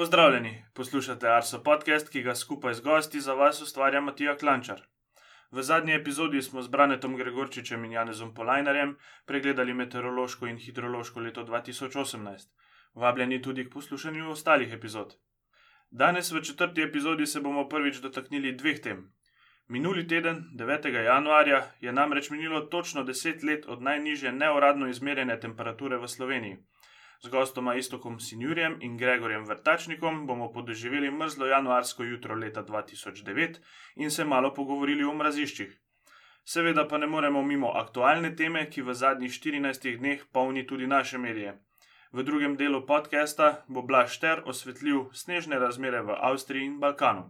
Pozdravljeni, poslušate Arso podcast, ki ga skupaj z gosti za vas ustvarja Matija Klančar. V zadnji epizodi smo z Branetom Gregorčičem in Janezom Polajnarjem pregledali meteorološko in hidrološko leto 2018. Vabljeni tudi k poslušanju ostalih epizod. Danes v četrti epizodi se bomo prvič dotaknili dveh tem. Minuli teden, 9. januarja, je namreč minilo točno 10 let od najnižje neuradno izmerjene temperature v Sloveniji. Z gostoma Istokom Sinjurjem in Gregorjem Vrtačnikom bomo podoživeli mrzlo januarsko jutro leta 2009 in se malo pogovorili o mraziščih. Seveda pa ne moremo mimo aktualne teme, ki v zadnjih 14 dneh polni tudi naše medije. V drugem delu podcasta bo Blaž Ter osvetlil snežne razmere v Avstriji in Balkanu.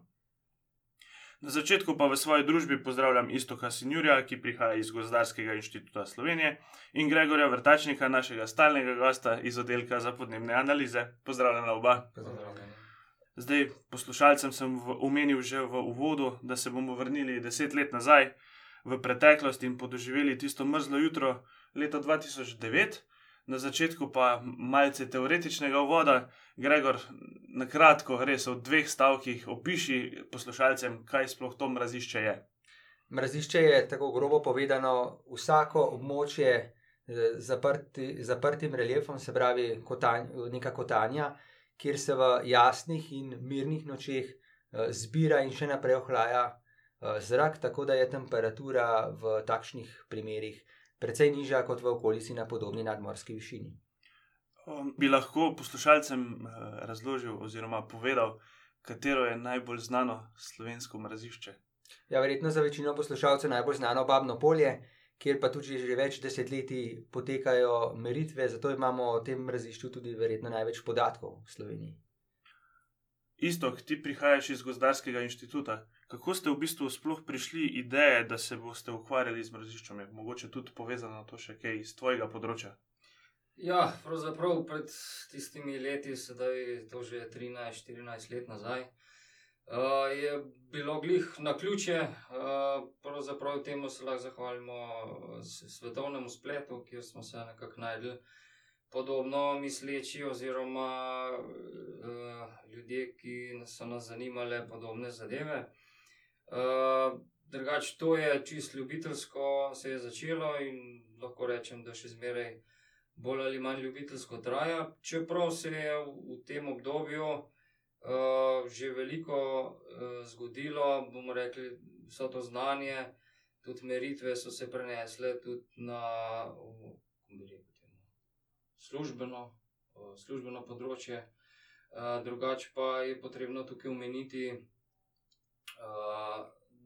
Na začetku pa v svoji družbi pozdravljam Istoka Sinjurja, ki prihaja iz Gozdarskega inštituta Slovenije, in Gregorja Vrtačnika, našega stalnega gosta iz oddelka za podnebne analize. Pozdravljena oba. Zdaj, poslušalcem sem omenil že v uvodu, da se bomo vrnili deset let nazaj v preteklost in podoživeli tisto mrzlo jutro leta 2009 na začetku pa malce teoretičnega uvoda. Gregor, na kratko, res v dveh stavkih opiši poslušalcem, kaj sploh to mrazišče je. Mrazišče je tako grobo povedano vsako območje z zaprti, zaprtim reliefom, se pravi kotanj, neka kotanja, kjer se v jasnih in mirnih nočeh eh, zbira in še naprej ohlaja eh, zrak, tako da je temperatura v takšnih primerih precej nižja kot v okolici na podobni nadmorski višini. Um, bi lahko poslušalcem uh, razložil oziroma povedal, katero je najbolj znano slovensko mrazišče? Ja, verjetno za večino poslušalcev najbolj znano Babno polje, kjer pa tudi že več desetletij potekajo meritve, zato imamo o tem mrazišču tudi verjetno največ podatkov v Sloveniji. Isto, ti prihajaš iz Gozdarskega inštituta. Kako ste v bistvu sploh prišli ideje, da se boste ukvarjali z mraziščem? Je mogoče tudi povezano to še kaj iz tvojega področja? Ja, pravzaprav pred tistimi leti, sedaj to že 13-14 let nazaj, uh, je bilo glih na ključe. Uh, pravzaprav temu se lahko zahvalimo svetovnemu spletu, kjer smo se nekako najdli podobno misleči, oziroma uh, ljudje, ki so nas zanimali podobne zadeve. Uh, Drugač, to je čist ljubiteljsko, se je začelo in lahko rečem, da še zmeraj bolj ali manj ljubiteljsko traja. Čeprav se je v, v tem obdobju uh, že veliko uh, zgodilo, bomo rekli, vso to znanje, tudi meritve so se prenesle tudi na, službeno, službeno področje. Drugače pa je potrebno tukaj omeniti,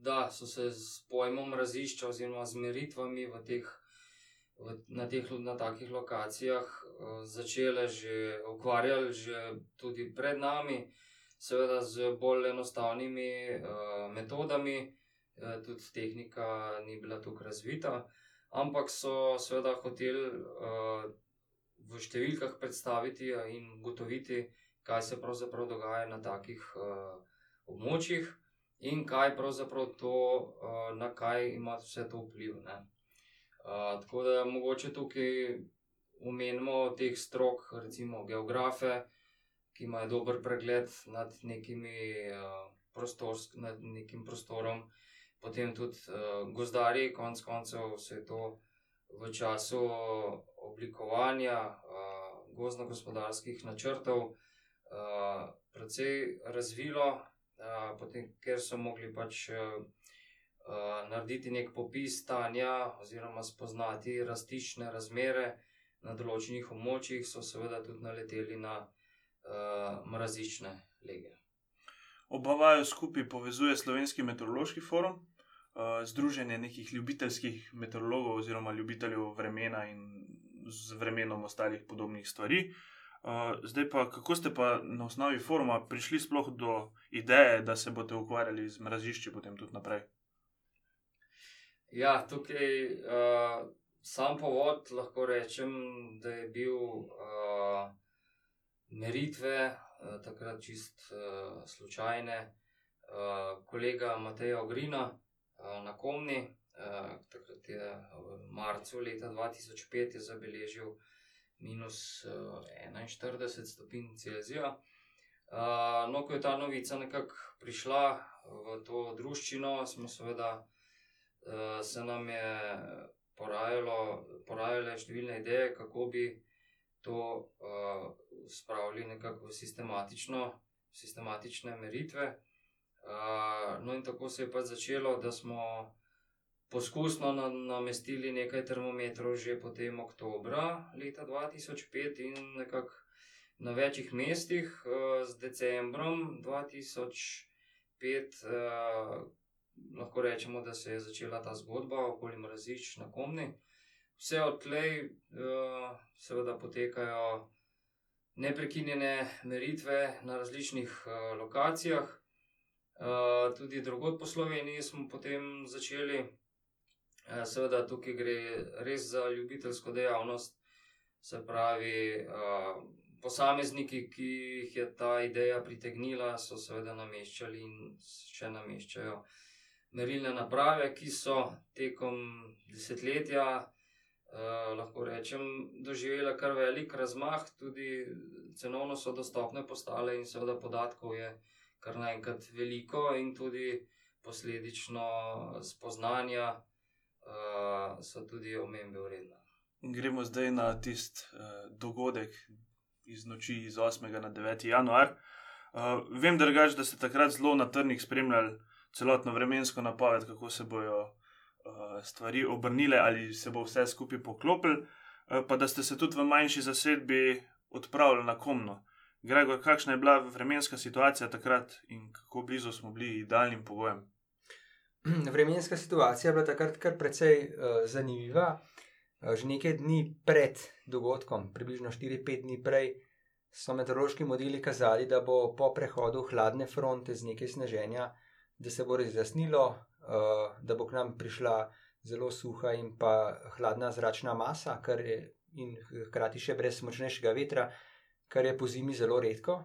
da so se z pojmom razišča oziroma z meritvami v teh, na teh na takih lokacijah začele že ukvarjali že tudi pred nami, seveda z bolj enostavnimi metodami, tudi tehnika ni bila tukaj razvita, ampak so seveda hoteli v številkah predstaviti in ugotoviti, kaj se pravzaprav dogaja na takih uh, območjih in kaj pravzaprav to, uh, na kaj ima vse to vpliv. Uh, tako da mogoče tukaj omenimo teh strok, recimo geografe, ki imajo dober pregled nad, nekimi, uh, prostors, nad nekim prostorom, potem tudi uh, gozdarji, konec koncev, vse to v času oblikovanja uh, gozdno-gospodarskih načrtov uh, precej razvilo, uh, potem, ker so mogli pač uh, narediti nek popis stanja oziroma spoznati rastične razmere na določenih območjih, so seveda tudi naleteli na uh, mrazične lege. Oba vaju skupaj povezuje Slovenski meteorološki forum, združenje nekih ljubiteljskih meteorologov oziroma ljubiteljev vremena in z vremenom ostalih podobnih stvari. Uh, zdaj pa, kako ste pa na osnovi foruma prišli sploh do ideje, da se boste ukvarjali z mrazišči potem tudi naprej? Ja, tukaj uh, sam povod lahko rečem, da je bil uh, meritve, uh, takrat čist uh, slučajne, uh, kolega Mateja Ogrina, na Komni. Takrat je v marcu leta 2005 zabeležil minus 41 stopinj Celzija. Uh, no, ko je ta novica nekako prišla v to družščino, smo seveda uh, se nam je porajale številne ideje, kako bi to uh, spravili nekako v sistematične meritve. Uh, no, in tako se je pač začelo, da smo poskusno na, namestili nekaj termometrov že potem oktobra leta 2005 in nekako na večjih mestih uh, z decembrom 2005. Uh, lahko rečemo, da se je začela ta zgodba okoli mrazišč na komni. Vse odtlej, uh, seveda, potekajo neprekinjene meritve na različnih uh, lokacijah. Uh, tudi drugod po Sloveniji smo potem začeli, seveda, tukaj gre res za ljubiteljsko dejavnost, se pravi, uh, posamezniki, ki jih je ta ideja pritegnila, so seveda nameščali in še nameščajo uh, merilne naprave, ki so tekom desetletja, eh, lahko rečem, doživele kar velik razmah, tudi cenovno so dostopne postale in seveda podatkov je kar naenkrat veliko in tudi posledično spoznanja eh, so tudi omembe vredna. Gremo zdaj na tisti uh, dogodek iz noči iz 8. na 9. januar. Uh, vem, drugač, da ste takrat zelo na trnih spremljali celotno vremensko napoved, kako se bodo uh, stvari obrnile, ali se bo vse skupaj poklopil, uh, pa da ste se tudi v manjši zasedbi odpravili na komno. Gregor, kakšna je bila vremenska situacija takrat in kako blizu smo bili idealnim pogojem? Vremenska situacija je bila takrat kar precej uh, zanimiva. Že nekaj dni pred dogodkom, približno 4-5 dni prej, so meteorološki modeli kazali, da bo po prehodu hladne fronte z nekaj sneženja uh, da se bo razjasnilo, uh, da bo k nam prišla zelo suha in pa hladna zračna masa, je, in hkrati še brez močnejšega vetra, kar je po zimi zelo redko.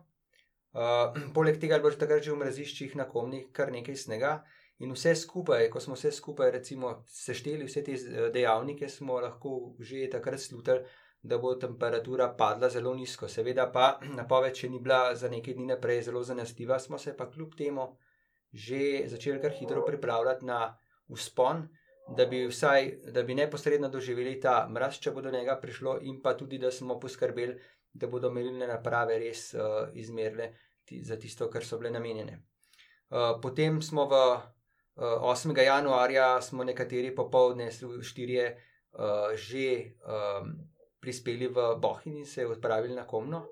Uh, poleg tega bo takrat že v mraziščih na komnih kar nekaj snega. In vse skupaj, ko smo vse skupaj recimo, sešteli, vse te eh, dejavnike, smo lahko že takrat slutili, da bo temperatura padla zelo nizko. Seveda pa napoved, če ni bila za nekaj dni naprej zelo zanesljiva, smo se pa kljub temu že začeli kar hitro pripravljati na uspon, da bi, vsaj, da bi neposredno doživeli ta mraz, če bo do njega prišlo, in pa tudi, da smo poskrbeli, da bodo merilne naprave res uh, izmerile za tisto, kar so bile namenjene. Uh, potem smo v 8. januarja, smo nekateri popovdne, štirje, uh, že um, prispeli v Bohin in se odpravili na Komno.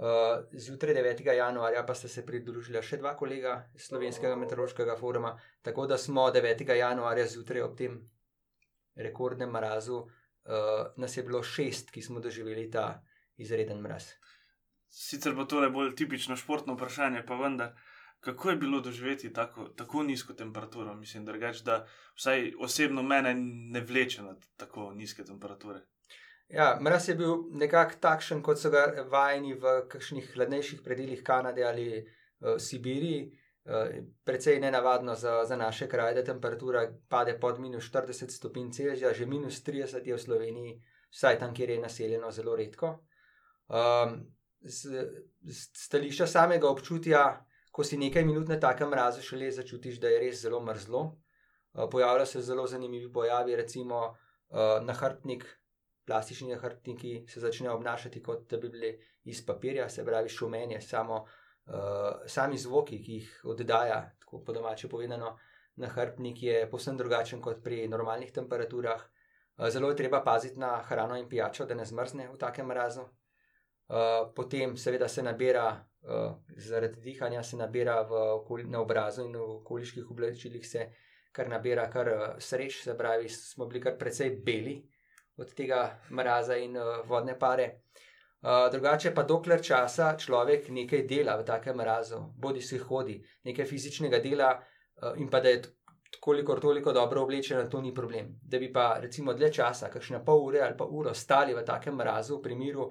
Uh, zjutraj 9. januarja pa sta se pridružila še dva kolega iz Slovenskega meteorološkega foruma, tako da smo 9. januarja zjutraj ob tem rekordnem mrazu, uh, nas je bilo šest, ki smo doživeli ta izreden mraz. Sicer bo to le bolj tipično športno vprašanje, pa vendar, kako je bilo doživeti tako, tako nizko temperaturo? Mislim, drugač, da vsaj osebno mene ne vleče na tako nizke temperature. Ja, mraz je bil nekako takšen, kot so ga vajeni v kakšnih hladnejših predeljih Kanade ali uh, Sibiriji. Uh, precej nenavadno za, za naše kraje, da temperatura pade pod minus 40 stopinj Celzija, že minus 30 je v Sloveniji, vsaj tam, kjer je naseljeno, zelo redko. Um, z, z stališča samega občutja, ko si nekaj minut na takem mrazu šele začutiš, da je res zelo mrzlo. Uh, pojavljajo se zelo zanimivi pojavi, recimo uh, nahrbtnik plastični nahrbtniki se začnejo obnašati, kot da bi bili iz papirja, se pravi, šumenje, samo uh, sami zvoki, ki jih oddaja, tako po domače povedano, nahrbtnik je povsem drugačen kot pri normalnih temperaturah. Zelo je treba paziti na hrano in pijačo, da ne zmrzne v takem mrazu. Uh, potem, seveda, se nabira, uh, zaradi dihanja, se nabira v na obrazu in v okoliških oblačilih, se kar nabira, kar uh, sreč, se pravi, smo bili kar precej beli, uh, od tega mraza in uh, vodne pare. Uh, drugače pa, dokler časa človek nekaj dela v takem mrazu, bodi si hodi, nekaj fizičnega dela uh, in pa da je kolikor toliko dobro oblečen, to ni problem. Da bi pa recimo dlje časa, kakšne pol ure ali pa uro, stali v takem mrazu, v miru,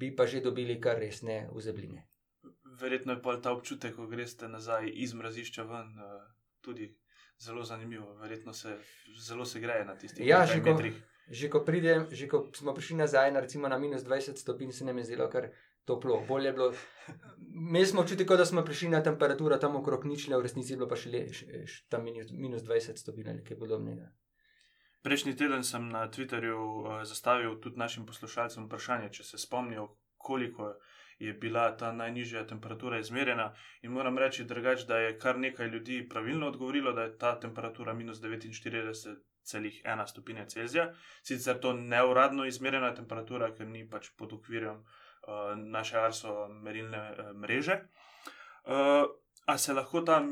bi pa že dobili kar resne vzebline. Verjetno je pa ta občutek, ko greste nazaj iz mrazišča ven, tudi zelo zanimivo. Verjetno se zelo se greje na tistih ja, metrih. Že ko, pridem, že ko smo prišli nazaj na, recimo, na minus 20 stopinj, se nam je zdelo kar toplo. Bolje je bilo. Mi smo občutili, da smo prišli na temperaturo tam okrog ničle, v resnici je bilo pa še le, še, tam minus, minus 20 stopinj ali kaj podobnega. Prejšnji teden sem na Twitterju uh, zastavil tudi našim poslušalcem vprašanje, če se spomnijo, koliko je bila ta najnižja temperatura izmerjena. In moram reči, drugač, da je kar nekaj ljudi pravilno odgovorilo, da je ta temperatura minus 49,1 stopinja Celzija. Sicer to neuradno izmerjena temperatura, ker ni pač pod okvirjem uh, naše arso merilne uh, mreže. Uh, a se lahko ta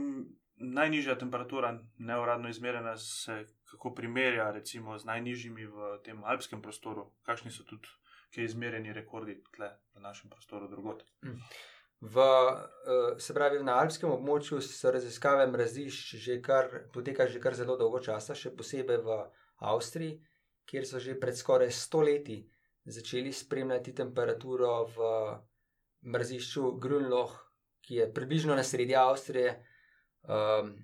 najnižja temperatura, neuradno izmerjena, se kako primerja recimo z najnižjimi v tem alpskem prostoru, kakšni so tudi ki je izmerjeni rekordi tle v našem prostoru drugot. V, eh, se pravi, na alpskem območju so raziskave mrazišč že kar poteka že kar zelo dolgo časa, še posebej v Avstriji, kjer so že pred skoraj sto leti začeli spremljati temperaturo v mrazišču Grunloh, ki je približno na sredi Avstrije, um,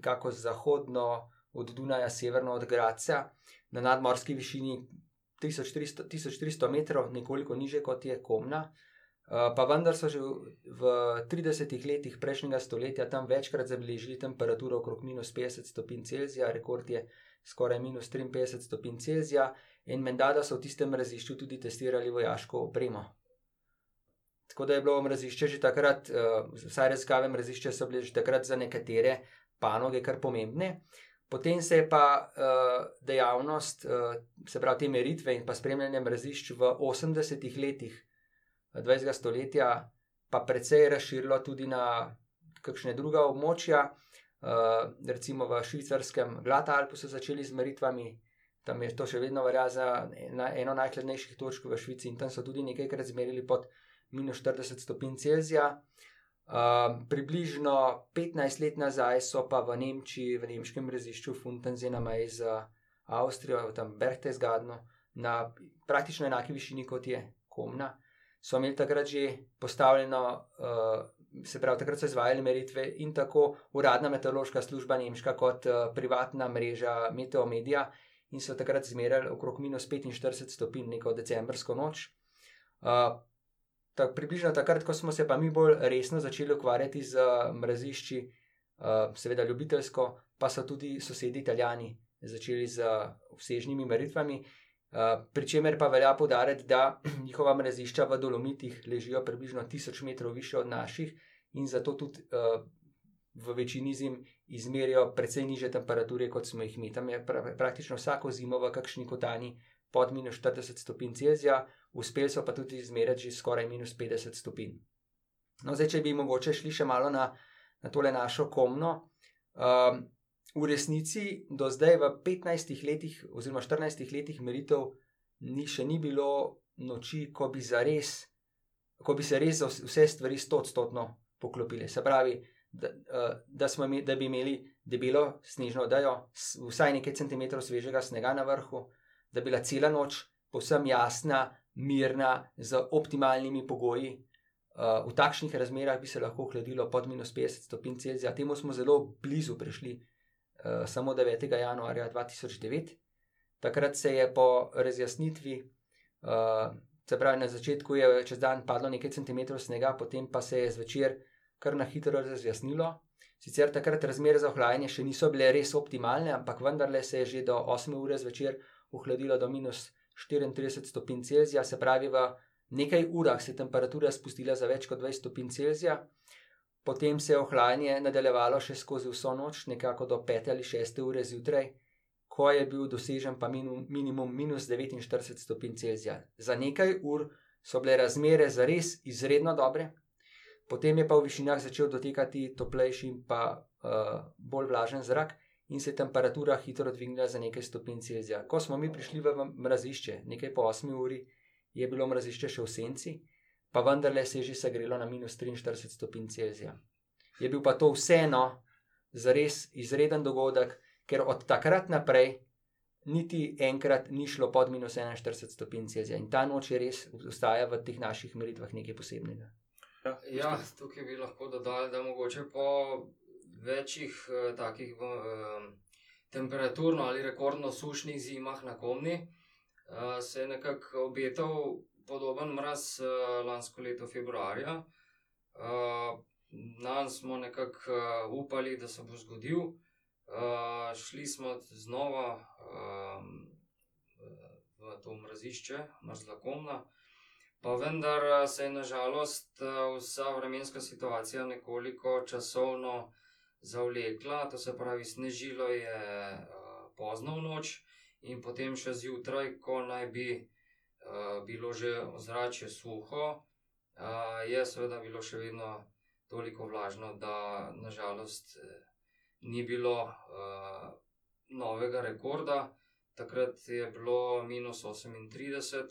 kako zahodno od Dunaja, severno od Graca, na nadmorski višini 1300, 1300 metrov, nekoliko niže kot je Komna. Uh, pa vendar so že v 30 letih prejšnjega stoletja tam večkrat zabeležili temperaturo okrog minus 50 stopinj Celzija, rekord je skoraj minus 53 stopinj Celzija, in menda so v tistem razišču tudi testirali vojaško opremo. Tako da je bilo mrazišče že takrat, uh, vsaj raziskave mrazišče so bile že takrat za nekatere panoge kar pomembne. Potem se je pa uh, dejavnost, uh, se pravi, te meritve in pa spremljanje mrazišč v 80-ih letih 20. Eh, stoletja, pa precej razširilo tudi na kakšne druga območja. Uh, recimo v švicarskem Glatalpu so začeli z meritvami, tam je to še vedno velja za eno najhladnejših točk v Švici in tam so tudi nekajkrat zmerili pod minus 40 stopinj Celzija. Um, približno 15 let nazaj so pa v Nemčiji, v nemškem rezišču Funtenzena Maj z Avstrijo, tam Berchtesgadno, na praktično enaki višini kot je Komna, so imeli takrat že postavljeno, uh, se pravi, takrat so izvajali meritve in tako uradna meteorološka služba Nemška kot uh, privatna mreža Meteomedia in so takrat zmerali okrog minus 45 stopinj neko decembrsko noč. Uh, tak, približno takrat, ko smo se pa mi bolj resno začeli ukvarjati z mrazišči, uh, seveda ljubiteljsko, pa so tudi sosedi Italijani začeli z vsežnimi meritvami. Uh, Pričemer pa velja podariti, da njihova mrazišča v Dolomitih ležijo približno 1000 metrov više od naših in zato tudi uh, v večini zim izmerijo precej niže temperature, kot smo jih mi. Tam je pra praktično vsako zimo v kakšni kotani pod minus 40 stopinj Celzija, uspeli so pa tudi izmeriti že skoraj minus 50 stopinj. No, zdaj, če bi mogoče šli še malo na, na tole našo komno. Um, v resnici do zdaj v 15 letih oziroma 14 letih meritev ni še ni bilo noči, ko bi, zares, ko bi se res vse stvari stotstotno poklopile. Se pravi, da, uh, da, imeli, da bi imeli debelo snežno odajo, vsaj nekaj centimetrov svežega snega na vrhu, da bi bila cela noč povsem jasna, mirna, z optimalnimi pogoji. Uh, v takšnih razmerah bi se lahko hladilo pod minus 50 stopinj Celzija. Temu smo zelo blizu prišli, uh, samo 9. januarja 2009. Takrat se je po razjasnitvi, uh, se pravi na začetku je čez dan padlo nekaj centimetrov snega, potem pa se je zvečer kar na hitro razjasnilo. Sicer takrat razmere za ohlajanje še niso bile res optimalne, ampak vendarle se je že do 8 ure zvečer ohladilo do minus 34 stopinj Celzija, se pravi, v nekaj urah se je temperatura spustila za več kot 20 stopinj Celzija, potem se je ohlajanje nadaljevalo še skozi vso noč, nekako do 5 ali 6 ure zjutraj, ko je bil dosežen pa minimum, minimum minus 49 stopinj Celzija. Za nekaj ur so bile razmere zares izredno dobre, potem je pa v višinah začel dotekati toplejši in pa uh, bolj vlažen zrak in se je temperatura hitro dvignila za nekaj stopinj Celzija. Ko smo mi prišli v mrazišče, nekaj po 8 uri, je bilo mrazišče še v senci, pa vendarle se je že segrelo na minus 43 stopinj Celzija. Je bil pa to vseeno zares izreden dogodek, ker od takrat naprej niti enkrat ni šlo pod minus 41 stopinj Celzija in ta noč je res ustaja v teh naših meritvah nekaj posebnega. Ja, ja tukaj bi lahko dodali, da mogoče po večjih uh, takih uh, temperaturno ali rekordno sušnih zimah na komni, uh, se je nekako obetal podoben mraz uh, lansko leto februarja. Uh, Na nas smo nekako uh, upali, da se bo zgodil. Uh, šli smo znova um, v to mrazišče, mrzlakomna. Pa vendar se je nažalost vsa vremenska situacija nekoliko časovno zavlekla, to se pravi, snežilo je uh, pozno v noč in potem še zjutraj, ko naj bi uh, bilo že ozračje suho, uh, je seveda bilo še vedno toliko vlažno, da nažalost ni bilo uh, novega rekorda. Takrat je bilo minus 38,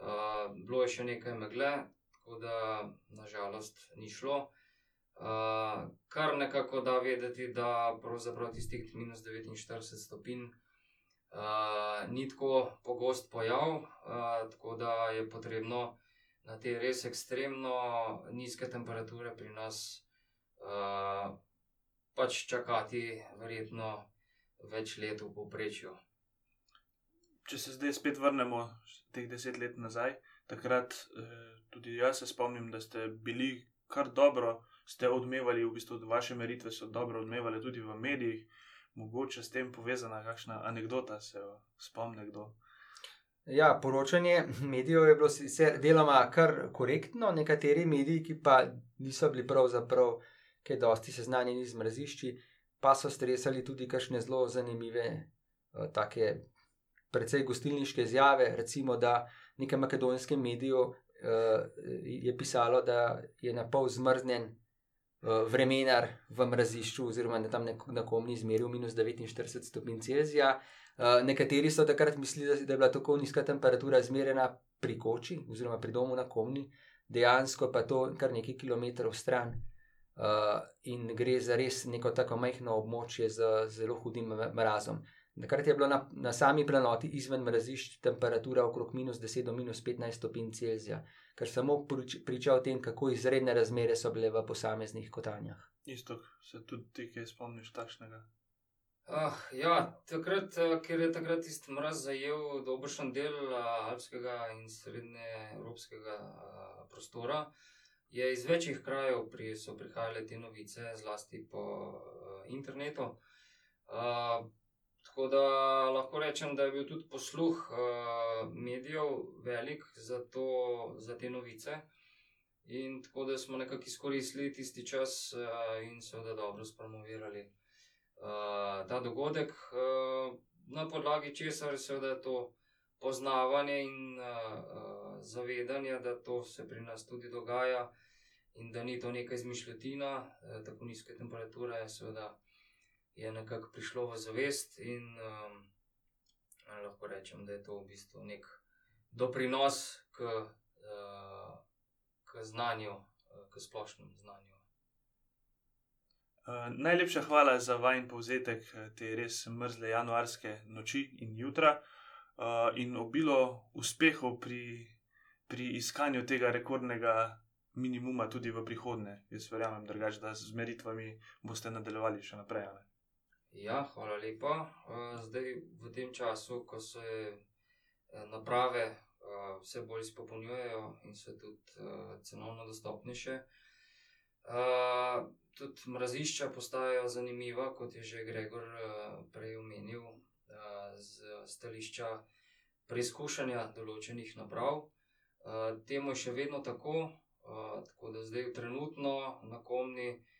uh, bilo je še nekaj megle, tako da nažalost ni šlo. Uh, kar nekako da vedeti, da pravzaprav tistih minus 49 stopinj uh, ni tako pogost pojav, uh, tako da je potrebno na te res ekstremno nizke temperature pri nas uh, pač čakati, verjetno več let v povprečju. Če se zdaj spet vrnemo teh deset let nazaj, takrat eh, tudi jaz se spomnim, da ste bili kar dobro ste odmevali, v bistvu vaše meritve so dobro odmevale tudi v medijih, mogoče s tem povezana kakšna anekdota, se spomni kdo. Ja, poročanje medijev je bilo sicer deloma kar korektno, nekateri mediji, ki pa niso bili pravzaprav kaj dosti seznanjeni z mrazišči, pa so stresali tudi kakšne zelo zanimive, uh, take precej gostilniške izjave. Recimo, da nekem makedonskem mediju uh, je pisalo, da je na pol zmrznjen vremenar v mrazišču, oziroma da tam na komni izmeril minus 49 stopinj Celzija. Uh, nekateri so takrat mislili, da je bila tako nizka temperatura izmerjena pri koči, oziroma pri domu na komni, dejansko pa to kar nekaj kilometrov stran. Uh, in gre za res neko tako majhno območje z zelo hudim mrazom. Takrat je bila na, na sami planoti izven mrazišč temperatura okrog minus 10 do minus 15 stopinj Celzija, kar samo priča o tem, kako izredne razmere so bile v posameznih kotanjah. Isto, se tudi ti, ki spomniš takšnega. Uh, ja, takrat, eh, ker je takrat tisti mraz zajel dobršen del uh, alpskega in srednje evropskega uh, prostora, je iz večjih krajev pri, so prihajale te novice, zlasti po uh, internetu. Uh, Tako da lahko rečem, da je bil tudi posluh uh, medijev velik za, to, za te novice. In tako da smo nekako izkoristili tisti čas uh, in seveda dobro spromovirali uh, ta dogodek, uh, na podlagi česar je seveda to poznavanje in uh, uh, zavedanje, da to se pri nas tudi dogaja in da ni to neka izmišljotina, uh, tako nizke temperature, seveda je nekako prišlo v zavest, in um, lahko rečem, da je to v bistvu nek doprinos k, uh, k znanju, uh, k splošnemu znanju. Uh, najlepša hvala za vajen povzetek uh, te res mrzle januarske noči in jutra, uh, in obilo uspehov pri, pri iskanju tega rekordnega minimuma tudi v prihodnje. Jaz verjamem, drugač, da z meritvami boste nadaljevali še naprej. Ali? Ja, hvala lepa. Eh, zdaj, v tem času, ko se eh, naprave eh, vse bolj izpopolnjujejo in so tudi cenovno dostopnejše, tudi mrazišča postajajo zanimiva, kot je že Gregor prej omenil, z stališča preizkušanja določenih naprav. Temu je še vedno tako, tako da zdaj trenutno na komni. Uh,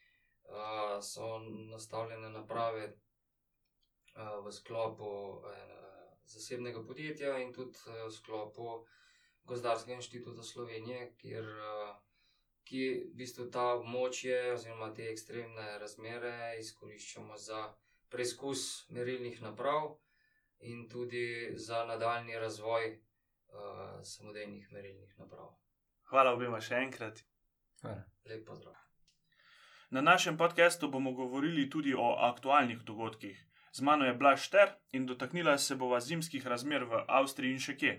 so nastavljene naprave v sklopu zasebnega podjetja in tudi v sklopu Gozdarskega inštituta Slovenije, kjer, ki v bistvu ta območje oziroma te ekstremne razmere izkoriščamo za preizkus merilnih naprav in tudi za nadaljni razvoj uh, samodejnih merilnih naprav. Hvala obima še enkrat. Hvala. Lep pozdrav. Na našem podkastu bomo govorili tudi o aktualnih dogodkih. Z mano je Blaž Ter in dotaknila se bova zimskih razmer v Avstriji in še kje.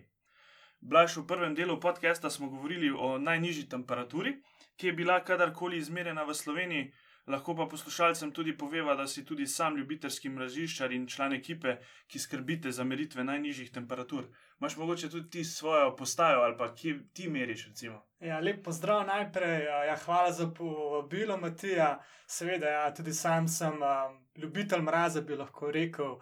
Blaž, v prvem delu podcasta smo govorili o najnižji temperaturi, ki je bila kadarkoli izmerjena v Sloveniji. Lahko pa poslušalcem tudi poveva, da si tudi sam ljubiteljski mraziščar in član ekipe, ki skrbite za meritve najnižjih temperatur. Máš mogoče tudi ti svojo postajo ali pa kje ti meriš? Recimo? Ja, lep pozdrav najprej. Ja, hvala za povabilo, Matija. Seveda, ja, tudi sam sem um, ljubitelj mraza, bi lahko rekel.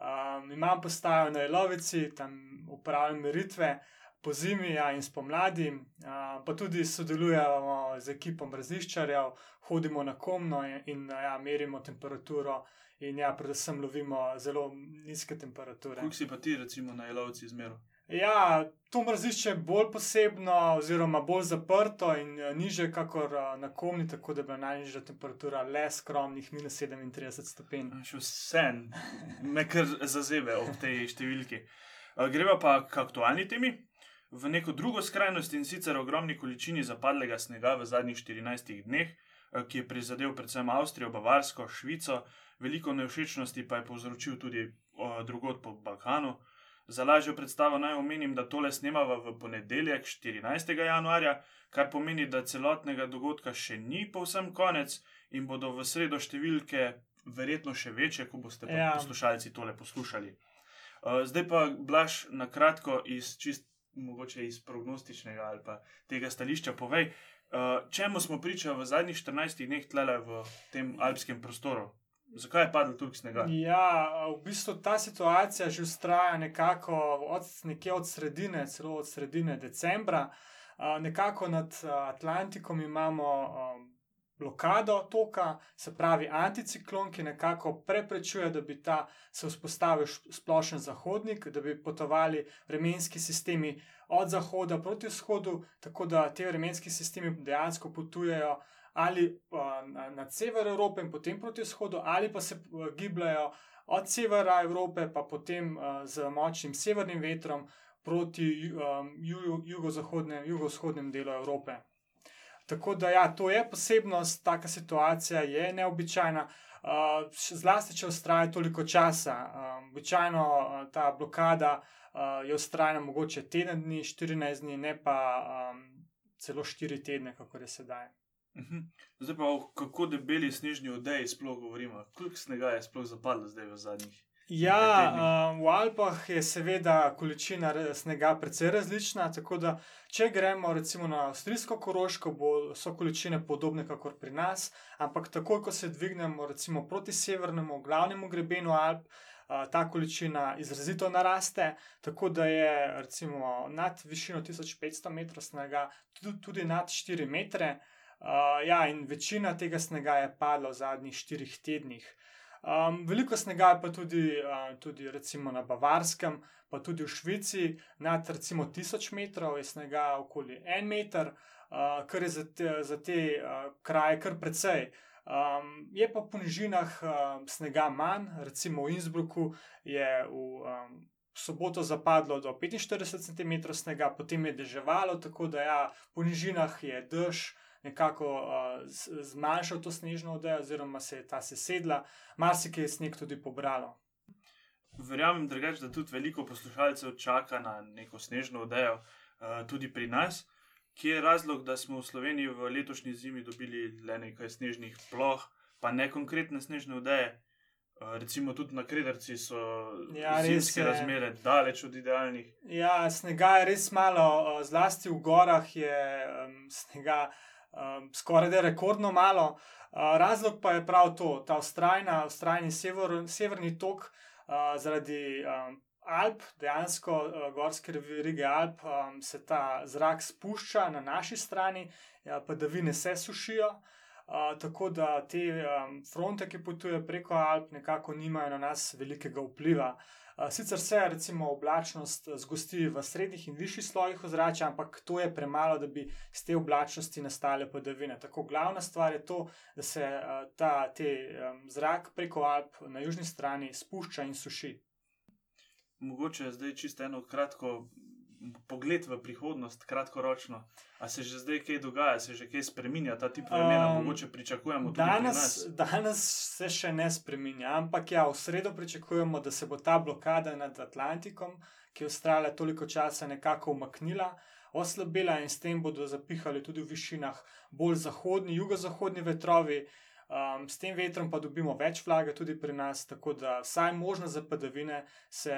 Um, imam postajo na Elovici, tam upravljam meritve po zimi ja, in spomladi, uh, pa tudi sodelujemo z ekipom raziščarjev, hodimo na komno in, in ja, merimo temperaturo. In ja, predvsem lovimo zelo nizke temperature. Kako si pa ti, recimo, na Elovci izmeril? Ja, to mrazišče je bolj posebno, oziroma bolj zaprto in niže, kakor na komni, tako da je bila najnižja temperatura le skromnih minus 37 stopinj. Še vse me kar zazeve ob tej številki. Gremo pa k aktualni temi v neko drugo skrajnost in sicer ogromni količini zapadlega snega v zadnjih 14 dneh, eh, ki je prizadel predvsem Avstrijo, Bavarsko, Švico, veliko nevšečnosti pa je povzročil tudi drugot po Balkanu. Za lažjo predstavo naj omenim, da tole snemava v ponedeljek 14. januarja, kar pomeni, da celotnega dogodka še ni povsem konec in bodo v sredo številke verjetno še večje, ko boste ja. poslušalci tole poslušali. Uh, zdaj pa, Blaž, na kratko iz čist mogoče iz prognostičnega ali pa tega stališča, povej, uh, čemu smo pričali v zadnjih 14 dneh tlele v tem alpskem prostoru? Zakaj je padlo toliko snega? Ja, v bistvu ta situacija že ustraja nekako od, od sredine, celo od sredine decembra. Uh, nekako nad Atlantikom imamo um, blokado toka, se pravi anticiklon, ki nekako preprečuje, da bi ta se vzpostavil splošen zahodnik, da bi potovali vremenski sistemi od zahoda proti vzhodu, tako da te vremenski sistemi dejansko potujejo ali nad sever Evrope in potem proti vzhodu, ali pa se gibljajo od severa Evrope, pa potem z močnim severnim vetrom proti jugovzhodnem jugo delu Evrope. Tako da, ja, to je posebnost, taka situacija je neobičajna, uh, zlasti če ustraja toliko časa. Um, običajno uh, ta blokada uh, je ustrajna mogoče teden dni, 14 dni, ne pa um, celo 4 tedne, kako je sedaj. Mhm. Zdaj pa, kako debeli snežni odeji sploh govorimo? Koliko snega je sploh zapadlo zdaj v zadnjih? Ja, um, v Alpah je seveda količina snega precej različna. Tako da, če gremo recimo na avstrijsko koroško, bo, so količine podobne kot pri nas, ampak takoj, ko se dvignemo recimo proti severnemu, glavnemu grebenu Alp. Ta količina izrazito naraste, tako da je recimo nad višino 1500 metrov snega, tudi, tudi nad 4 metre. Uh, ja, in večina tega snega je padla v zadnjih 4 tednih. Um, veliko snega je pa tudi, uh, tudi na Bavarskem, pa tudi v Švici, nad recimo 1000 metrov je snega okoli 1 meter, uh, kar je za te, za te uh, kraje kar precej. Um, je pa po nižinah uh, snega manj, recimo v Innsbrucku je v um, soboto zapadlo do 45 cm snega, potem je deževalo, tako da ja, po nižinah je dež nekako uh, zmanjšal to snežno odejo, oziroma se je ta sesedla, marsikaj je sneg tudi pobralo. Verjamem, drugač, da tudi veliko poslušalcev čaka na neko snežno odejo, uh, tudi pri nas. Kje je razlog, da smo v Sloveniji v letošnji zimi dobili le nekaj snežnih ploh, pa ne konkretne snežne odeje? Recimo tudi na Krederci so ja, zimske razmere daleč od idealnih. Ja, snega je res malo, zlasti v gorah je um, snega um, skoraj da rekordno malo. Uh, razlog pa je prav to, ta ustrajna, ustrajni sever, severni tok uh, zaradi um, Alp, dejansko uh, gorske verige Alp, um, se ta zrak spušča na naši strani, ja, padavine se sušijo. Uh, tako da te um, fronte, ki potujejo preko Alp, nekako nimajo na nas velikega vpliva. Uh, Sicer se recimo oblačnost zgosti v srednjih in višjih slojih ozračja, ampak to je premalo, da bi iz te oblačnosti nastale padavine. Tako glavna stvar je to, da se ta te, zrak preko Alp na južni strani spušča in suši. Mogoče je zdaj čisto eno kratko pogled v prihodnost, kratkoročno. A se že zdaj kaj dogaja, se že kaj spremenja, ta tip vremena, um, mogoče pričakujemo tudi danes, danes se še ne spremenja, ampak ja, v sredo pričakujemo, da se bo ta blokada nad Atlantikom, ki je Avstralija toliko časa nekako umaknila, oslabila in s tem bodo zapihali tudi v višinah bolj zahodni, jugozahodni vetrovi. Um, s tem vetrom pa dobimo več vlage tudi pri nas, tako da vsaj možno za padavine, se,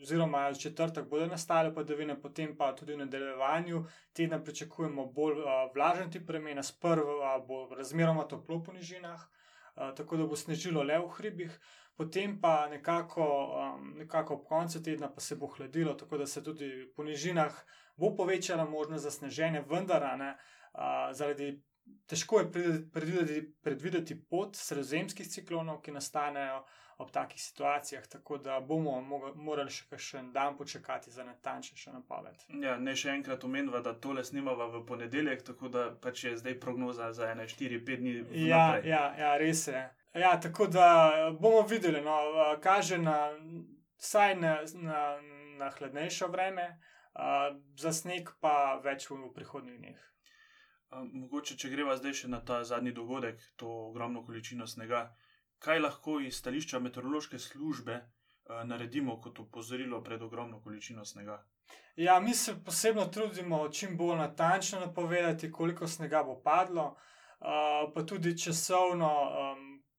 oziroma četrtek bodo nastale padavine, potem pa tudi v nadaljevanju tedna pričakujemo bolj uh, vlažen tip premena, sprva uh, bo razmeroma toplo po nižinah, uh, tako da bo snežilo le v hribih, potem pa nekako, um, nekako ob koncu tedna pa se bo hladilo, tako da se tudi po nižinah bo povečala možnost za sneženje, vendar ne uh, zaradi težko je predvideti, predvideti pot sredozemskih ciklonov, ki nastanejo ob takih situacijah, tako da bomo morali še kakšen dan počakati za natančnejšo napoved. Ja, ne še enkrat omenjava, da tole snimava v ponedeljek, tako da pač je zdaj prognoza za 1-4-5 dni. Ja, ja, ja, res je. Ja, tako da bomo videli, no, kaže na vsaj na, na, na hladnejšo vreme, uh, za sneg pa več v, v prihodnjih dneh. Mogoče, če greva zdaj še na ta zadnji dogodek, to ogromno količino snega, kaj lahko iz stališča meteorološke službe uh, naredimo kot opozorilo pred ogromno količino snega? Ja, mi se posebno trudimo čim bolj natančno napovedati, koliko snega bo padlo, uh, pa tudi časovno,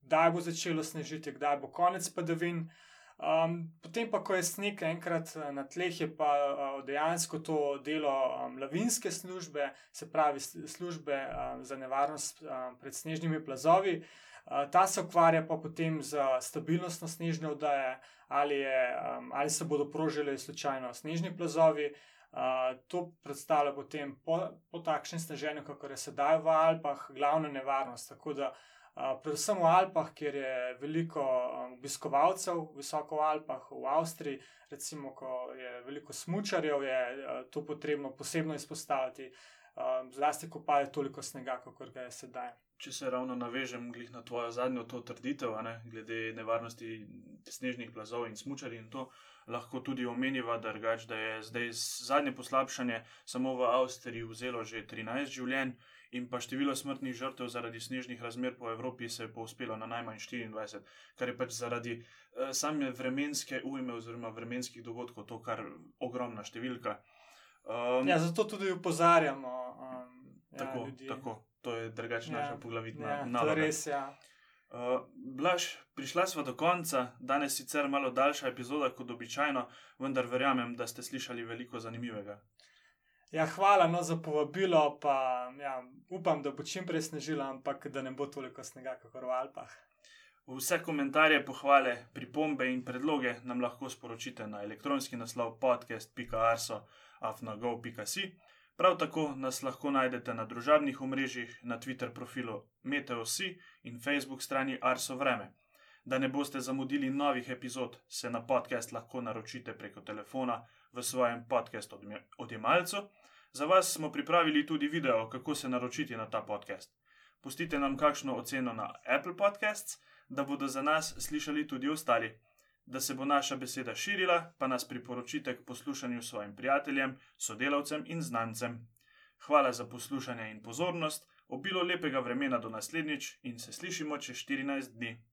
kdaj bo začelo snežiti, kdaj bo konec padavin. Um, potem pa, ko je sneg enkrat eh, na tleh, je pa uh, dejansko to delo um, lavinske službe, se pravi službe um, za nevarnost um, pred snežnimi plazovi. Uh, ta se ukvarja pa potem z stabilnostjo snežne oddaje, ali, je, um, ali se bodo prožili slučajno snežni plazovi. Uh, to predstavlja potem po, po takšnem sneženju, kako je sedaj v Alpah, glavna nevarnost. Tako da uh, predvsem v Alpah, kjer je veliko obiskovalcev, visoko v Alpah, v Avstriji, recimo, ko je veliko smočarjev, je to potrebno posebno izpostaviti, zlasti, ko pa je toliko snega, kot ga je sedaj. Če se ravno navežem na tvojo zadnjo to trditev, ne, glede nevarnosti snežnih plazov in smočarjev in to. Lahko tudi omeniva, da, rgač, da je zdaj zadnje poslabšanje samo v Avstriji vzelo že 13 življenj, in pa število smrtnih žrtev zaradi snežnih razmer po Evropi se je povzpelo na najmanj 24, kar je pač zaradi uh, same vremenske ujme oziroma vremenskih dogodkov to kar ogromna številka. Um, ja, zato tudi upozarjamo. Um, ja, tako, tako, to je drugačna ja, naša poglavitna ja, naloga. Res, ja. Uh, Blaž, prišla smo do konca, danes sicer malo daljša epizoda kot običajno, vendar verjamem, da ste slišali veliko zanimivega. Ja, hvala no, za povabilo, pa ja, upam, da bo čim prej snežilo, ampak da ne bo toliko snega, kot v Alpah. Vse komentarje, pohvale, pripombe in predloge nam lahko sporočite na elektronski naslov podcast.arso.afnago.si. Prav tako nas lahko najdete na družabnih omrežjih, na Twitter profilu MeteoSi in Facebook strani Arso Vreme. Da ne boste zamudili novih epizod, se na podcast lahko naročite preko telefona v svojem podkastu odjemalcu. Za vas smo pripravili tudi video, kako se naročiti na ta podcast. Pustite nam kakšno oceno na Apple Podcasts, da bodo za nas slišali tudi ostali. Da se bo naša beseda širila, pa nas priporočite k poslušanju svojim prijateljem, sodelavcem in znancem. Hvala za poslušanje in pozornost, obilo lepega vremena do naslednjič in se slišimo čez 14 dni.